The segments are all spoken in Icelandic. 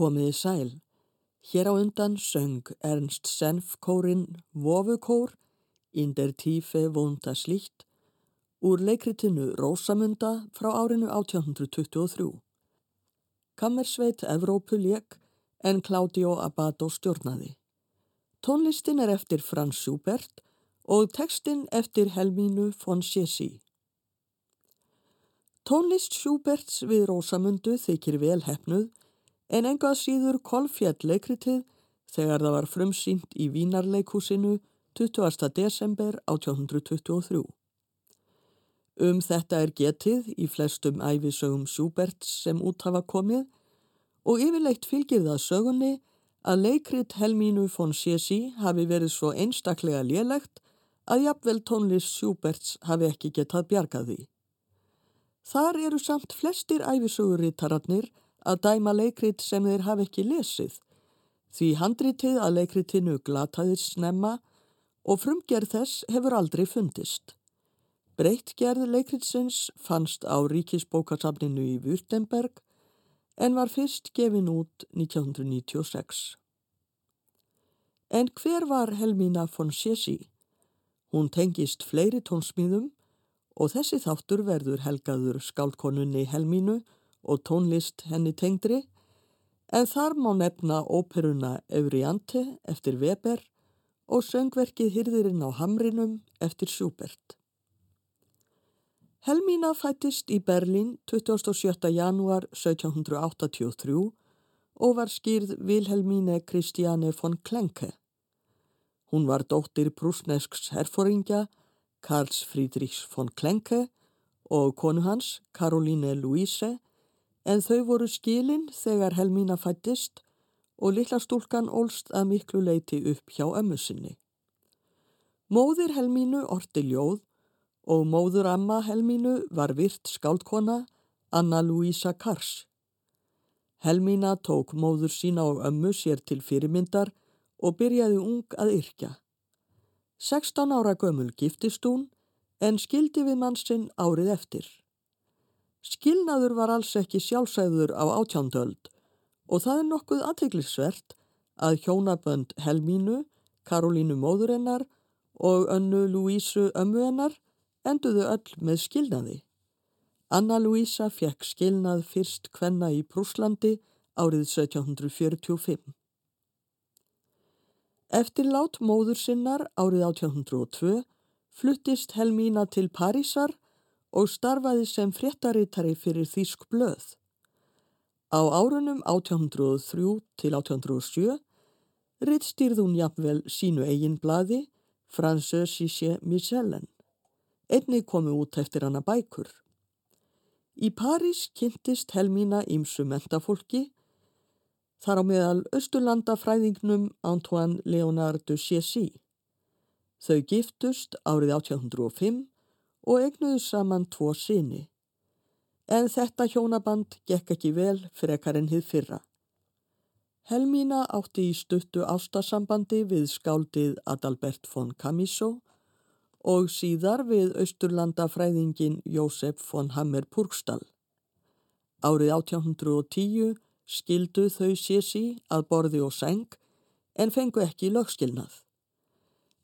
Komiði sæl. Hér á undan söng Ernst Senf kórin Vofukór, Inder Tífe vonda slíkt, úr leikritinu Rósamunda frá árinu 1823. Kammersveit Evrópu lék en Claudio Abbado stjórnaði. Tónlistin er eftir Franz Schubert og textin eftir Helmínu von Sjessi. Tónlist Schuberts við Rósamundu þykir vel hefnuð en engað síður kolfjall leikritið þegar það var frumsýnt í Vínarleikúsinu 20. desember 1823. Um þetta er getið í flestum æfisögum Schuberts sem út hafa komið og yfirleitt fylgir það sögunni að leikrit Helmínu von Sjessi hafi verið svo einstaklega lélegt að jafnvel tónlist Schuberts hafi ekki getað bjargað því. Þar eru samt flestir æfisögurritararnir að dæma leikrit sem þeir hafi ekki lesið, því handritið að leikritinu glataðist snemma og frumgerð þess hefur aldrei fundist. Breytt gerð leikritsins fannst á ríkisbókasafninu í Württemberg en var fyrst gefin út 1996. En hver var Helmína von Sjessi? Hún tengist fleiri tónsmíðum og þessi þáttur verður helgaður skáldkonunni Helmínu og tónlist henni tengdri en þar má nefna óperuna Euriante eftir Weber og söngverkið Hyrðirinn á Hamrinum eftir Schubert. Helmína fættist í Berlín 27. janúar 1783 og var skýrð Vilhelmíne Kristjane von Klenke. Hún var dóttir prúsnesks herfóringja Karls Friedrichs von Klenke og konu hans Caroline Louise en þau voru skilin þegar Helmína fættist og lilla stúlkan ólst að miklu leiti upp hjá ömmu sinni. Móðir Helmínu orti ljóð og móður amma Helmínu var virt skáldkona Anna Louisa Kars. Helmína tók móður sína og ömmu sér til fyrirmyndar og byrjaði ung að yrkja. 16 ára gömul giftist hún en skildi við mannsinn árið eftir. Skilnaður var alls ekki sjálfsæður á átjándöld og það er nokkuð aðteglisvert að hjónabönd Helmínu, Karolínu móðurennar og önnu Lúísu ömmuennar enduðu öll með skilnaði. Anna Lúísa fekk skilnað fyrst hvenna í Prúslandi árið 1745. Eftir lát móður sinnar árið 1802 fluttist Helmína til Parísar og starfaði sem fréttaritari fyrir Þísk blöð. Á árunum 1803 til 1807 rittstýrð hún jafnvel sínu eigin bladi Fransösísje Michellen. Einni komu út eftir hana bækur. Í París kynntist Helmína ímsu mentafólki þar á meðal Östurlandafræðingnum Antoine Léonard de Chessy. Þau giftust árið 1805 og egnuðu saman tvo síni. En þetta hjónaband gekk ekki vel frekar en hið fyrra. Helmína átti í stuttu ástasambandi við skáldið Adalbert von Camiso og síðar við Östurlandafræðingin Jósef von Hammer-Purgstall. Árið 1810 skildu þau sési að borði og seng en fengu ekki lögskilnað.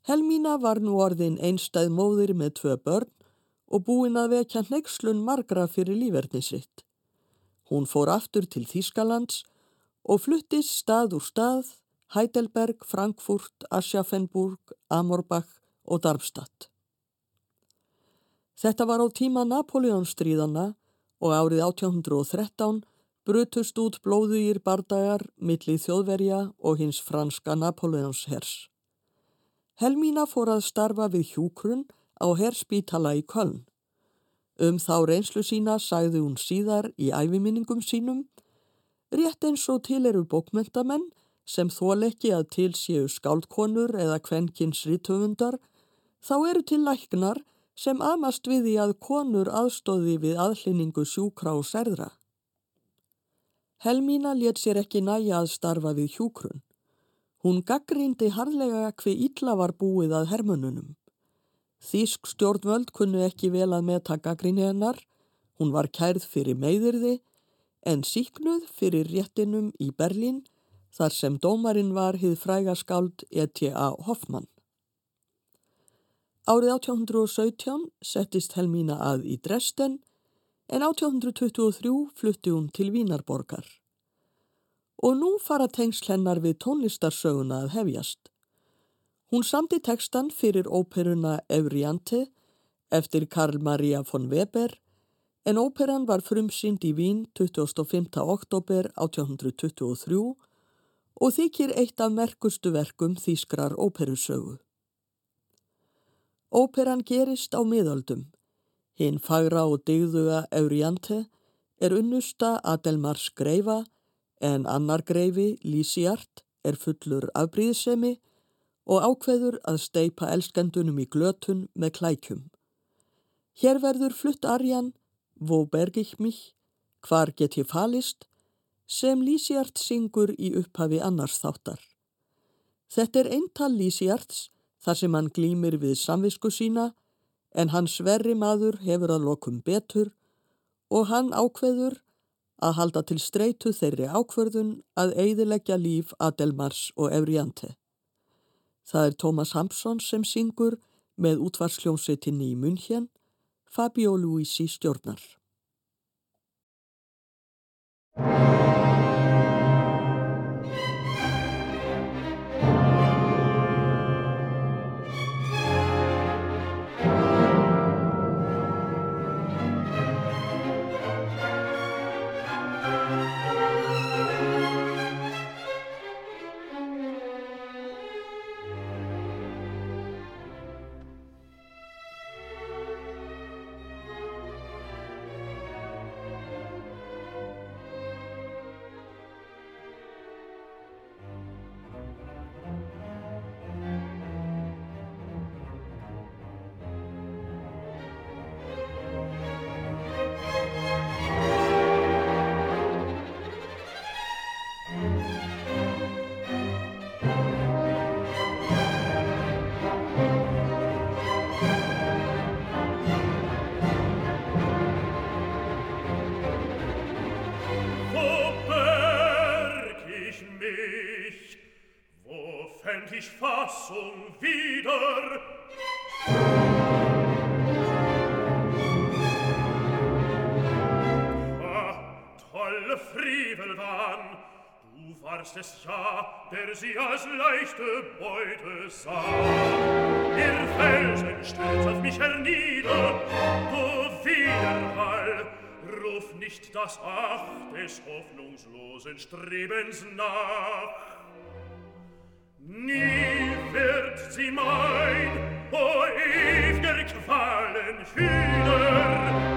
Helmína var nú orðin einstæð móðir með tvö börn og búin að vekja neykslun margra fyrir lífverðni sitt. Hún fór aftur til Þýskalands og fluttist stað úr stað, Heidelberg, Frankfurt, Aschaffenburg, Amorbach og Darmstadt. Þetta var á tíma Napoleonstríðana og árið 1813 brutust út blóðugir bardagar millið þjóðverja og hins franska Napoleonshers. Helmína fór að starfa við hjúkrun á herspítala í Köln. Um þá reynslu sína sagði hún síðar í æfiminningum sínum rétt eins og til eru bókmentamenn sem þóleiki að til séu skáldkonur eða kvenkins rítöfundar þá eru til læknar sem amast við í að konur aðstóði við aðlýningu sjúkra og serðra. Helmína let sér ekki næja að starfa við hjúkrun. Hún gaggrindi harðlega hver ítla var búið að hermununum. Þísk stjórnvöld kunnu ekki vel að meta gaggrinni hennar, hún var kærð fyrir meiðirði, en síknuð fyrir réttinum í Berlín þar sem dómarinn var hið frægaskáld E.T.A. Hoffmann. Árið 1817 settist Helmína að í Dresden en 1823 flutti hún til Vínarborgar. Og nú fara tengsl hennar við tónlistarsöguna að hefjast. Hún samti tekstan fyrir óperuna Euriante eftir Karl Maria von Weber en óperan var frumsynd í Vín 25. oktober 1823 og þykir eitt af merkustu verkum Þískrar óperusögu. Óperan gerist á miðöldum Hinn fagra og digðuga Euriante er unnusta Adelmars greifa en annar greifi, Lísiart, er fullur afbríðsemi og ákveður að steipa elskendunum í glötun með klækjum. Hér verður flutt arjan, Vó berg ich mich, hvar get ég falist, sem Lísiart syngur í upphafi annars þáttar. Þetta er eintal Lísiarts þar sem hann glýmir við samvisku sína en hans verri maður hefur að lokum betur og hann ákveður að halda til streitu þeirri ákverðun að eidilegja líf Adelmars og Evriante. Það er Tómas Hampsson sem syngur með útvarsljónsetinn í München, Fabio Luisi stjórnar. Farstes ja, der sie als leichte Beute sah. Ihr Felsen stürzt auf mich hernieder, du Widerhall, ruf nicht das Ach des hoffnungslosen Strebens nach. Nie wird sie mein, o oh, ew'ger Qualen Hüter,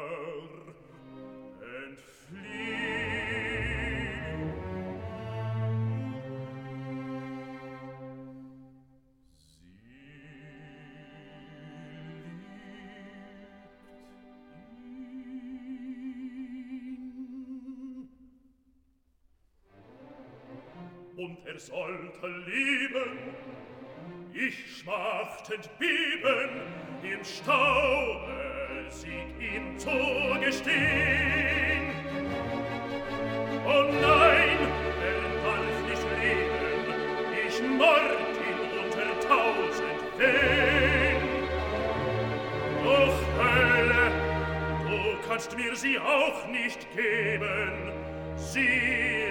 und er sollte lieben. Ich schmachtend beben, im Staube sieht ihm zugestehen. Oh nein, er darf nicht leben, ich mord ihn unter tausend Wehen. Doch Hölle, du kannst mir sie auch nicht geben, sie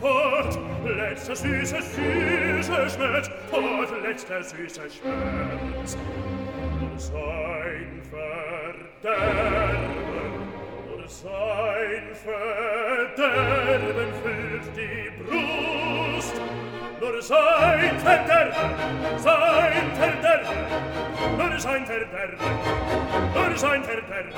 fort, letzter süßer, süßer Schmerz, fort, letzter süßer Schmerz. Und sein Verderben, und sein Verderben füllt die Brust, nur sein Verderben, sein Verderben, nur sein Verderben, nur er sein Verderben,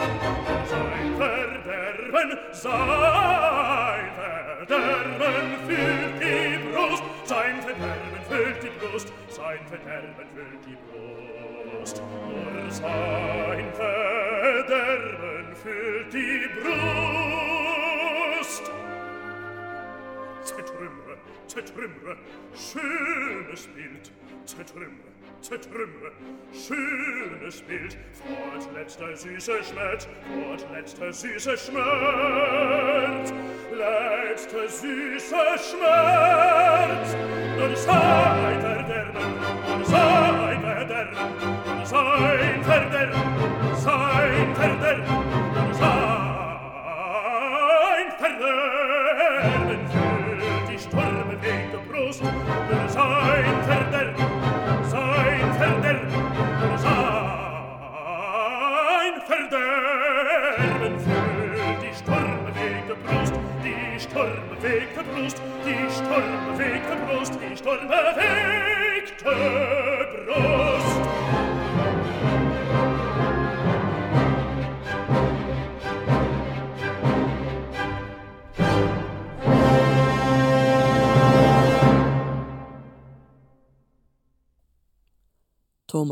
sein Verderben, sein Verderben füllt die Brust, sein Verderben füllt die Brust, sein Verderben füllt die Brust, nur sein Verderben füllt die Brust. Zertrümmer. Tetrimre, schönes Bild, Tetrimre, Tetrimre, schönes Bild, fort letzter süßer Schmerz, fort letzter süßer Schmerz, letzter süßer Schmerz, nun sei verderben, nun sei verderben, nun sei verderben,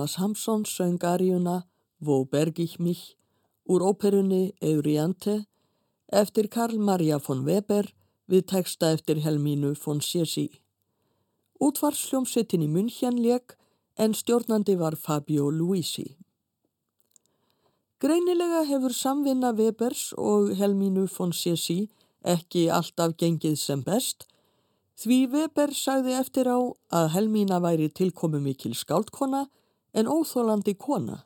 Thomas Hampson söng aríuna Wo berg ich mich úr óperunni Euriante eftir Karl Maria von Weber við texta eftir Helmínu von Siesi. Útvarsljómsveitin í München leik en stjórnandi var Fabio Luisi. Greinilega hefur samvinna Webers og Helmínu von Siesi ekki alltaf gengið sem best því Weber sagði eftir á að Helmína væri tilkomu mikil skáldkona en óþólandi kona.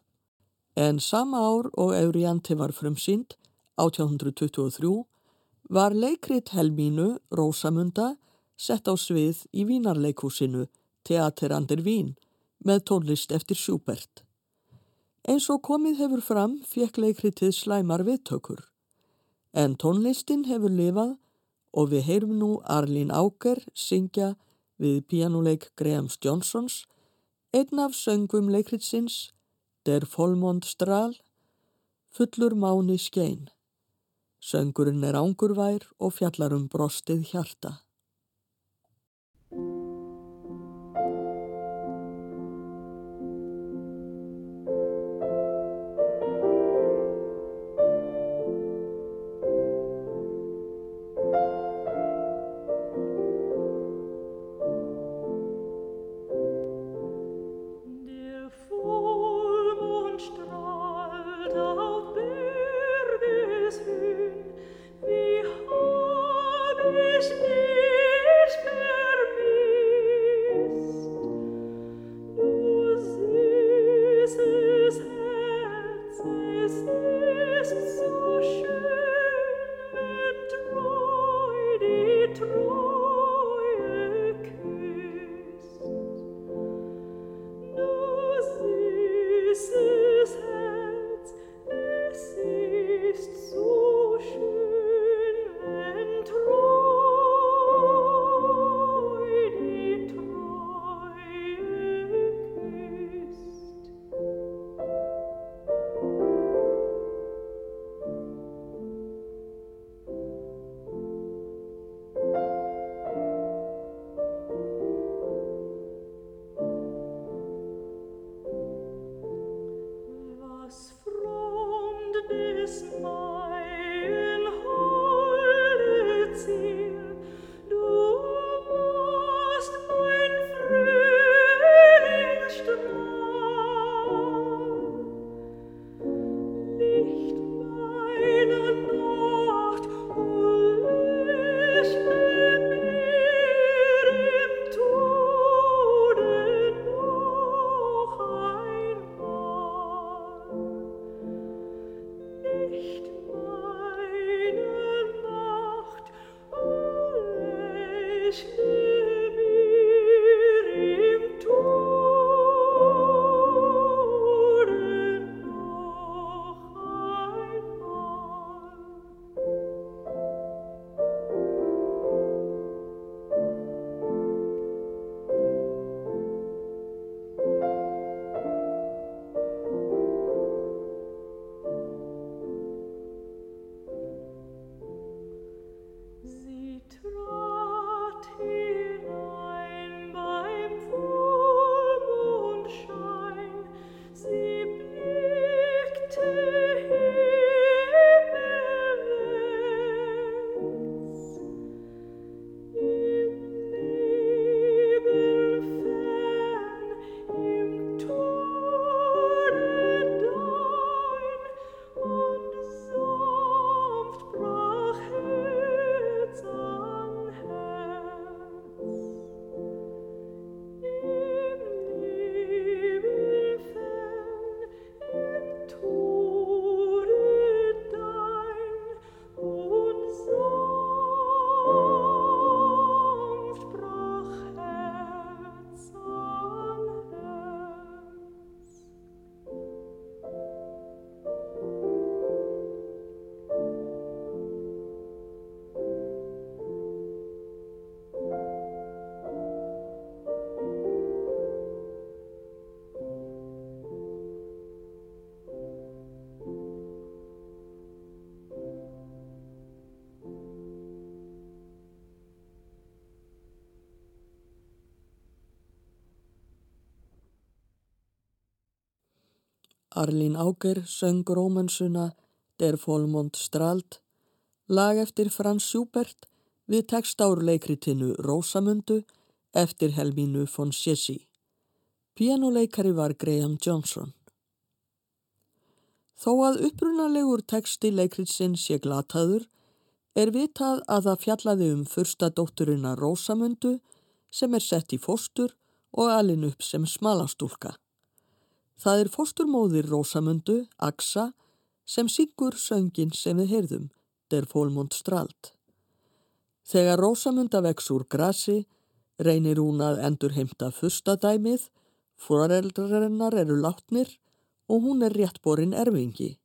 En sama ár og Eurianti var frumsýnd, 1823, var leikrit Helmínu, Rósamunda, sett á svið í Vínarleikúsinu Teater Ander Vín með tónlist eftir Schubert. Eins og komið hefur fram fekk leikritið slæmar viðtökur. En tónlistin hefur lifað og við heyrum nú Arlín Áker syngja við pianuleik Grahams Johnsons einn af söngum leikritsins Der Folmond Stral fullur máni skein. Söngurinn er ángurvær og fjallar um brostið hjarta. Arlín Áger söng rómansuna Der Volmond Strald, lag eftir Frans Schubert við textárleikritinu Rósamundu eftir Helmínu von Sjessi. Pianoleikari var Graham Johnson. Þó að upprunalegur texti leikritsinn sé glataður er vitað að það fjallaði um fyrsta dótturina Rósamundu sem er sett í fóstur og alin upp sem smalastúlka. Það er fósturmóðir Rósamundu, Aksa, sem syngur söngin sem við heyrðum, der Fólmond Strald. Þegar Rósamunda vex úr grasi, reynir hún að endur heimta fyrstadæmið, foreldrarinnar eru látnir og hún er réttborinn erfingi.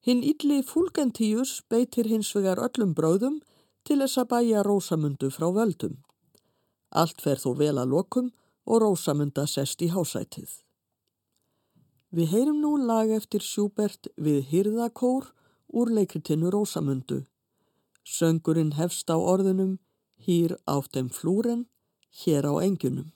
Hinn ylli Fulgentíus beitir hins vegar öllum bráðum til þess að bæja Rósamundu frá völdum. Allt fer þó vel að lokum og Rósamunda sest í hásætið. Við heyrum nú lag eftir Sjúbert við Hyrðakór úr leikritinu Rósamundu. Söngurinn hefst á orðunum Hýr átt em flúren, hér á engjunum.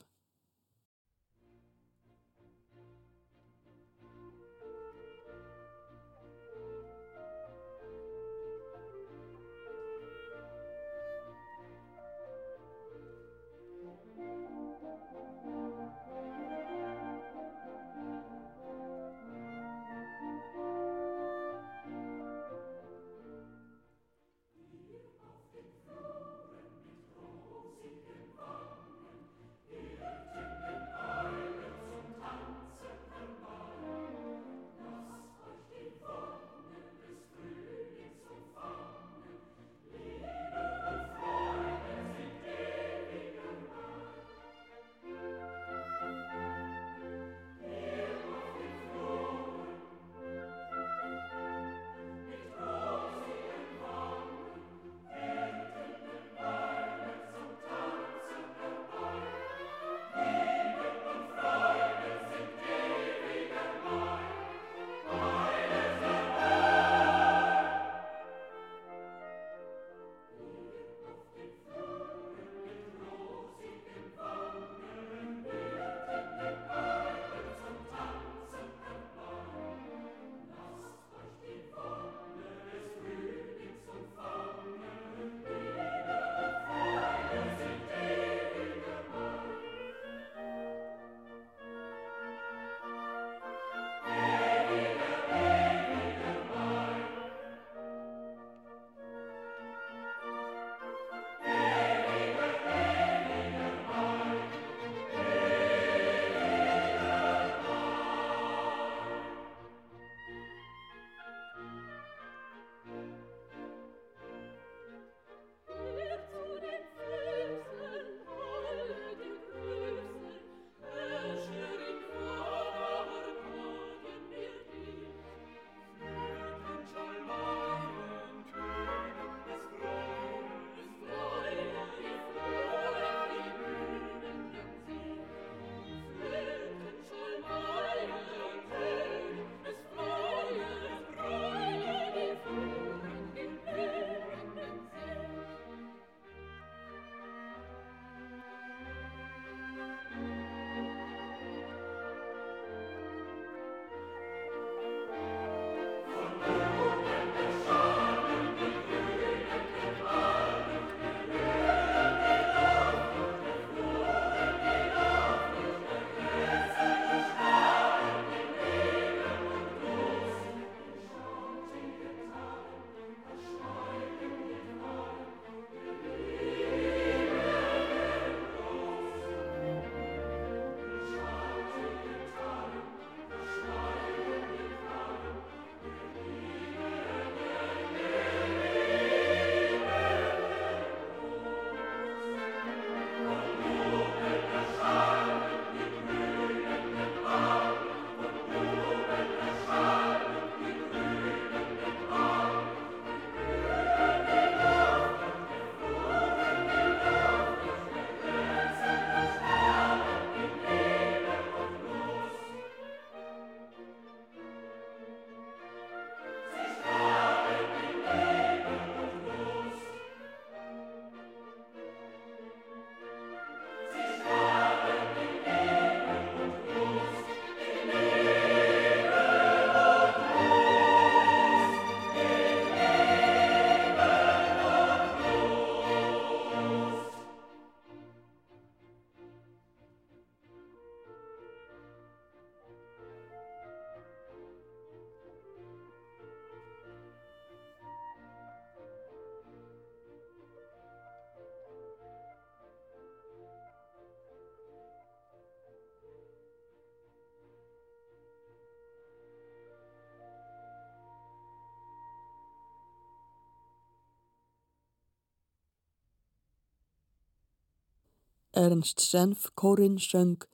Ernst Senf kórin söng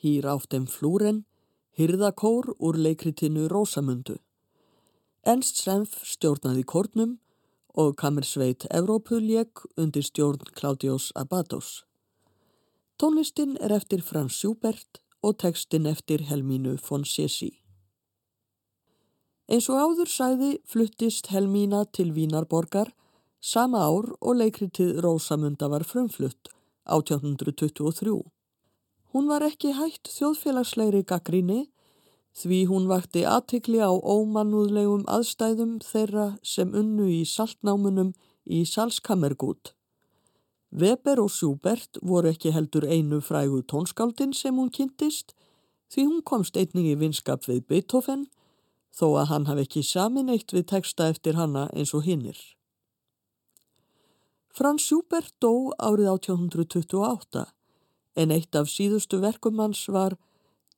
Hýr átt em flúren, hyrðakór úr leikritinu Rósamundu. Ernst Senf stjórnaði kórnum og kamersveit Evrópuljeg undir stjórn Claudius Abados. Tónlistin er eftir Frans Schubert og textin eftir Helmínu von Sessi. Eins og áður sæði fluttist Helmína til Vínarborgar sama ár og leikritið Rósamunda var frumflutt 1823. Hún var ekki hægt þjóðfélagslegri gaggríni því hún vakti aðtikli á ómannúðlegum aðstæðum þeirra sem unnu í saltnámunum í Salskammergút. Weber og Schubert voru ekki heldur einu frægu tónskáldin sem hún kynntist því hún komst einnig í vinskap við Beethoven þó að hann hafi ekki samin eitt við texta eftir hanna eins og hinnir. Frans Schubert dó árið 1828 en eitt af síðustu verkum hans var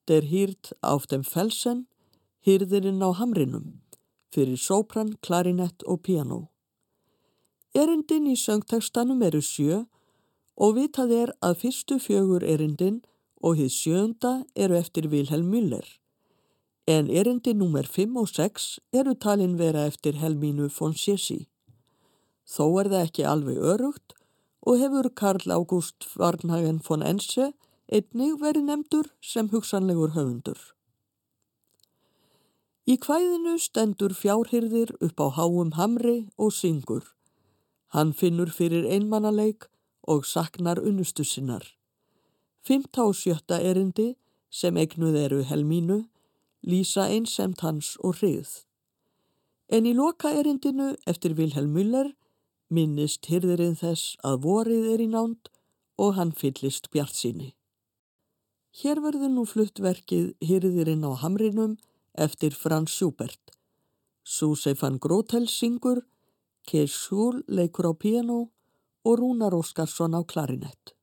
Der Hirt auf dem Felsen, Hirðirinn á Hamrinum, fyrir sopran, klarinett og piano. Erindin í söngtekstanum eru sjö og vitað er að fyrstu fjögur erindin og hið sjönda eru eftir Vilhelm Müller. En erindin nummer 5 og 6 eru talin vera eftir Helmínu von Sjessi. Þó er það ekki alveg örugt og hefur Karl Ágúst Varnhagen von Ense einnig verið nefndur sem hugsanlegur höfundur. Í kvæðinu stendur fjárhyrðir upp á háum hamri og syngur. Hann finnur fyrir einmannaleik og saknar unnustu sinnar. Fymta og sjötta erindi sem eignuð eru helmínu lýsa einsemt hans og hrigð. En í loka erindinu eftir Vilhelm Müller minnist hyrðirinn þess að vorið er í nánd og hann fyllist bjart síni. Hér verður nú fluttverkið hyrðirinn á hamrinum eftir Frans Schubert. Súsei van Grótel syngur Kees Schúl leikur á piano og Rúnar Óskarsson á klarinett.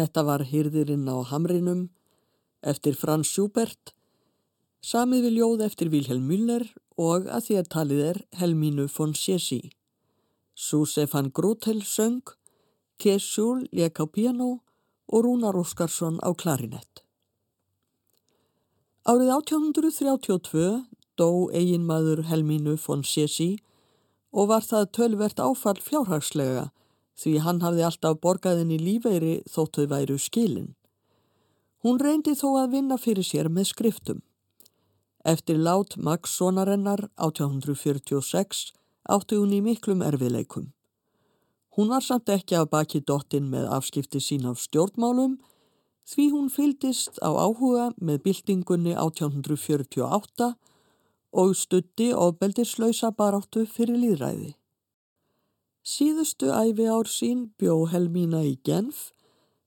Þetta var hyrðirinn á Hamrinum eftir Franz Schubert, samið við ljóð eftir Vilhelm Müller og að því að talið er Helmínu von Sjessi. Susefan Grútel söng, Kees Sjúl lék á piano og Rúnar Óskarsson á klarinett. Árið 1832 dó eiginmaður Helmínu von Sjessi og var það tölvert áfall fjárhagslega því hann hafði alltaf borgaðin í lífeyri þóttu væru skilin. Hún reyndi þó að vinna fyrir sér með skriftum. Eftir lát Max Sonarennar 1846 átti hún í miklum erfiðleikum. Hún var samt ekki af baki dottin með afskipti sín af stjórnmálum því hún fyldist á áhuga með byltingunni 1848 og stutti ofbeldislausa baráttu fyrir líðræði. Síðustu æfi ár sín bjó Helmína í Genf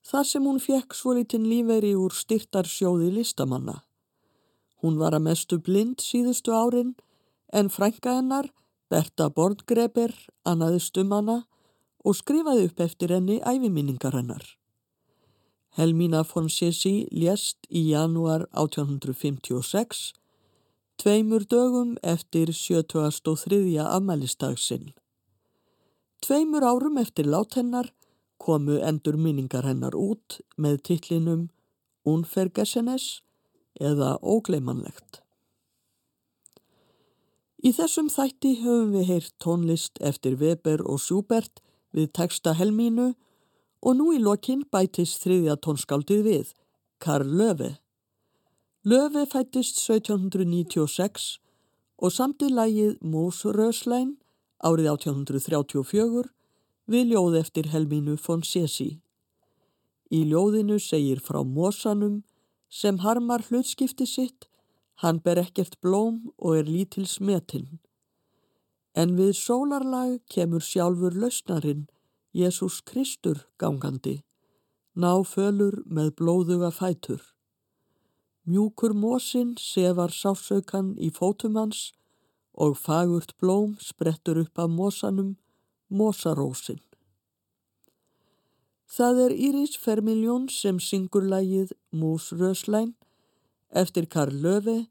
þar sem hún fekk svolítinn lífeyri úr styrtarsjóði listamanna. Hún var að mestu blind síðustu árin en frænka hennar, Berta Borngreber, annaðist um hana og skrifaði upp eftir henni æfiminningar hennar. Helmína von Sessi lést í janúar 1856, tveimur dögum eftir 73. afmælistagsinn. Tveimur árum eftir lát hennar komu endur minningar hennar út með tillinum Unfergesenes eða Ógleimanlegt. Í þessum þætti höfum við heyrt tónlist eftir Weber og Schubert við texta Helmínu og nú í lokinn bætist þriðja tónskáldið við, Karl Löfi. Löfi fættist 1796 og samtið lægið Músröslein árið 1834 við ljóð eftir Helmínu von Sesi. Í ljóðinu segir frá Mósanum sem harmar hlutskipti sitt, hann ber ekkert blóm og er lítil smetinn. En við sólarlag kemur sjálfur lausnarin, Jésús Kristur gangandi, náfölur með blóðuga fætur. Mjúkur mósin sefar sásaukan í fótum hans og fagurt blóm sprettur upp af mosanum, mosarósin. Það er Íris Fermiljón sem syngur lægið Mús Röslæn eftir Karl Löfi,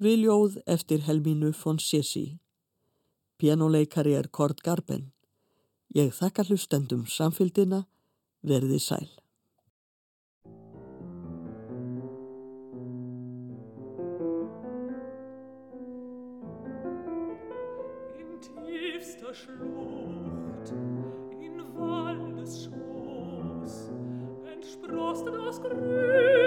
viljóð eftir Helmínu von Sessi. Pianoleikari er Kort Garben. Ég þakka hlustendum samfélgina, verði sæl. der Schlucht in Waldesschoß entsprossen aus Grün.